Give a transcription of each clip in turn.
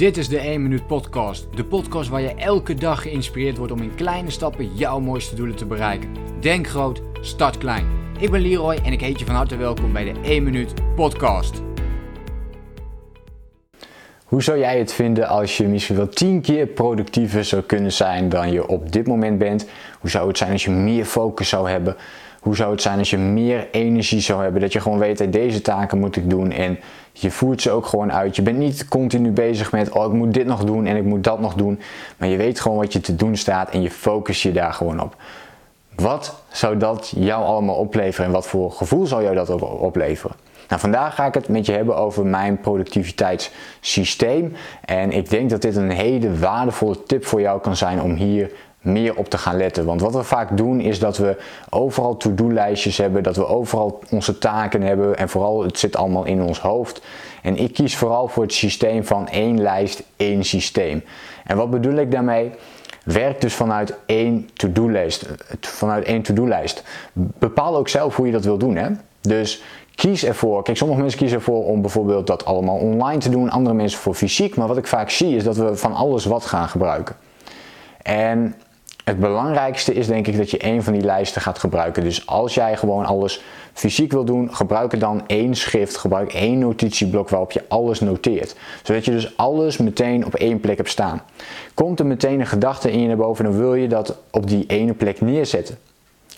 Dit is de 1 Minuut Podcast. De podcast waar je elke dag geïnspireerd wordt om in kleine stappen jouw mooiste doelen te bereiken. Denk groot, start klein. Ik ben Leroy en ik heet je van harte welkom bij de 1 Minuut Podcast. Hoe zou jij het vinden als je misschien wel 10 keer productiever zou kunnen zijn dan je op dit moment bent? Hoe zou het zijn als je meer focus zou hebben? Hoe zou het zijn als je meer energie zou hebben? Dat je gewoon weet, deze taken moet ik doen en je voert ze ook gewoon uit. Je bent niet continu bezig met, oh ik moet dit nog doen en ik moet dat nog doen. Maar je weet gewoon wat je te doen staat en je focus je daar gewoon op. Wat zou dat jou allemaal opleveren en wat voor gevoel zou jou dat opleveren? Nou, vandaag ga ik het met je hebben over mijn productiviteitssysteem. En ik denk dat dit een hele waardevolle tip voor jou kan zijn om hier meer op te gaan letten. Want wat we vaak doen is dat we overal to-do-lijstjes hebben, dat we overal onze taken hebben en vooral het zit allemaal in ons hoofd. En ik kies vooral voor het systeem van één lijst, één systeem. En wat bedoel ik daarmee? Werk dus vanuit één to-do-lijst. Vanuit één to-do-lijst. Bepaal ook zelf hoe je dat wil doen. Hè? Dus kies ervoor. Kijk, sommige mensen kiezen ervoor om bijvoorbeeld dat allemaal online te doen, andere mensen voor fysiek. Maar wat ik vaak zie is dat we van alles wat gaan gebruiken. En het belangrijkste is denk ik dat je een van die lijsten gaat gebruiken. Dus als jij gewoon alles fysiek wil doen, gebruik dan één schrift, gebruik één notitieblok waarop je alles noteert. Zodat je dus alles meteen op één plek hebt staan. Komt er meteen een gedachte in je naar boven, dan wil je dat op die ene plek neerzetten.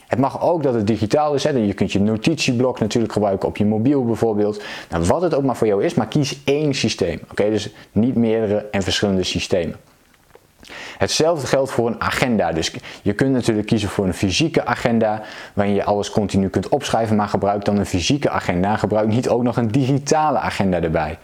Het mag ook dat het digitaal is. Hè? Je kunt je notitieblok natuurlijk gebruiken op je mobiel bijvoorbeeld. Nou, wat het ook maar voor jou is, maar kies één systeem. Oké, Dus niet meerdere en verschillende systemen. Hetzelfde geldt voor een agenda. Dus je kunt natuurlijk kiezen voor een fysieke agenda waarin je alles continu kunt opschrijven, maar gebruik dan een fysieke agenda. Gebruik niet ook nog een digitale agenda erbij.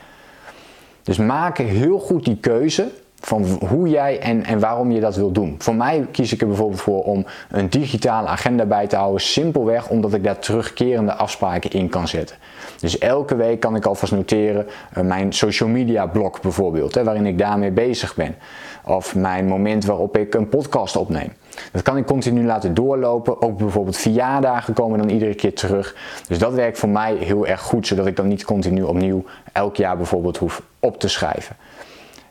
Dus maak heel goed die keuze van hoe jij en, en waarom je dat wil doen. Voor mij kies ik er bijvoorbeeld voor om een digitale agenda bij te houden, simpelweg omdat ik daar terugkerende afspraken in kan zetten. Dus elke week kan ik alvast noteren uh, mijn social media blok bijvoorbeeld, hè, waarin ik daarmee bezig ben. Of mijn moment waarop ik een podcast opneem. Dat kan ik continu laten doorlopen. Ook bijvoorbeeld verjaardagen komen dan iedere keer terug. Dus dat werkt voor mij heel erg goed, zodat ik dan niet continu opnieuw elk jaar bijvoorbeeld hoef op te schrijven.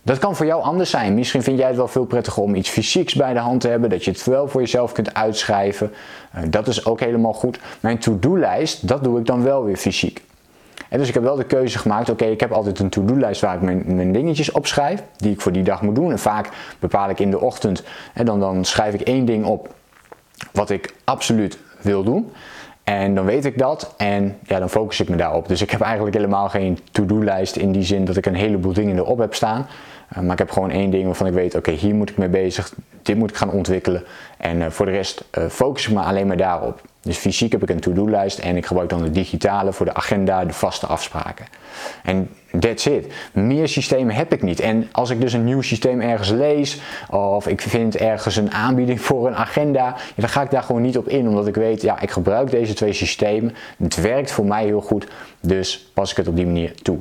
Dat kan voor jou anders zijn. Misschien vind jij het wel veel prettiger om iets fysieks bij de hand te hebben, dat je het wel voor jezelf kunt uitschrijven. Uh, dat is ook helemaal goed. Mijn to-do-lijst, dat doe ik dan wel weer fysiek. En dus ik heb wel de keuze gemaakt, oké, ik heb altijd een to-do-lijst waar ik mijn, mijn, dingetjes op schrijf, die ik voor die dag moet doen. En vaak bepaal ik in de ochtend, en dan, dan schrijf ik één ding op wat ik absoluut wil doen. En dan weet ik dat en ja, dan focus ik me daarop. Dus ik heb eigenlijk helemaal geen to-do-lijst in die zin dat ik een heleboel dingen erop heb staan. Uh, maar ik heb gewoon één ding waarvan ik weet, oké, hier moet ik mee bezig, dit moet ik gaan ontwikkelen. En uh, voor de rest uh, focus ik me alleen maar daarop. Dus fysiek heb ik een to-do-lijst en ik gebruik dan de digitale voor de agenda, de vaste afspraken. En that's it. Meer systemen heb ik niet. En als ik dus een nieuw systeem ergens lees of ik vind ergens een aanbieding voor een agenda, dan ga ik daar gewoon niet op in, omdat ik weet, ja, ik gebruik deze twee systemen. Het werkt voor mij heel goed, dus pas ik het op die manier toe.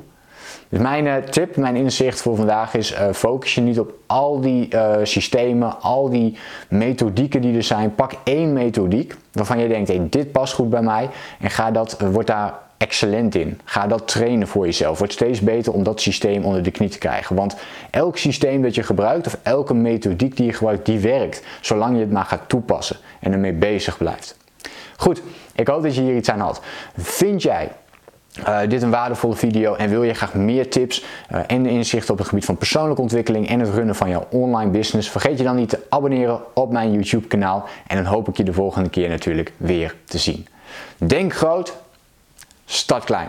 Dus mijn uh, tip, mijn inzicht voor vandaag is: uh, focus je niet op al die uh, systemen, al die methodieken die er zijn. Pak één methodiek waarvan je denkt: hey, dit past goed bij mij. En ga dat, word daar excellent in. Ga dat trainen voor jezelf. Word steeds beter om dat systeem onder de knie te krijgen. Want elk systeem dat je gebruikt of elke methodiek die je gebruikt, die werkt. Zolang je het maar gaat toepassen en ermee bezig blijft. Goed, ik hoop dat je hier iets aan had. Vind jij uh, dit een waardevolle video en wil je graag meer tips uh, en inzichten op het gebied van persoonlijke ontwikkeling en het runnen van jouw online business, vergeet je dan niet te abonneren op mijn YouTube kanaal en dan hoop ik je de volgende keer natuurlijk weer te zien. Denk groot, start klein.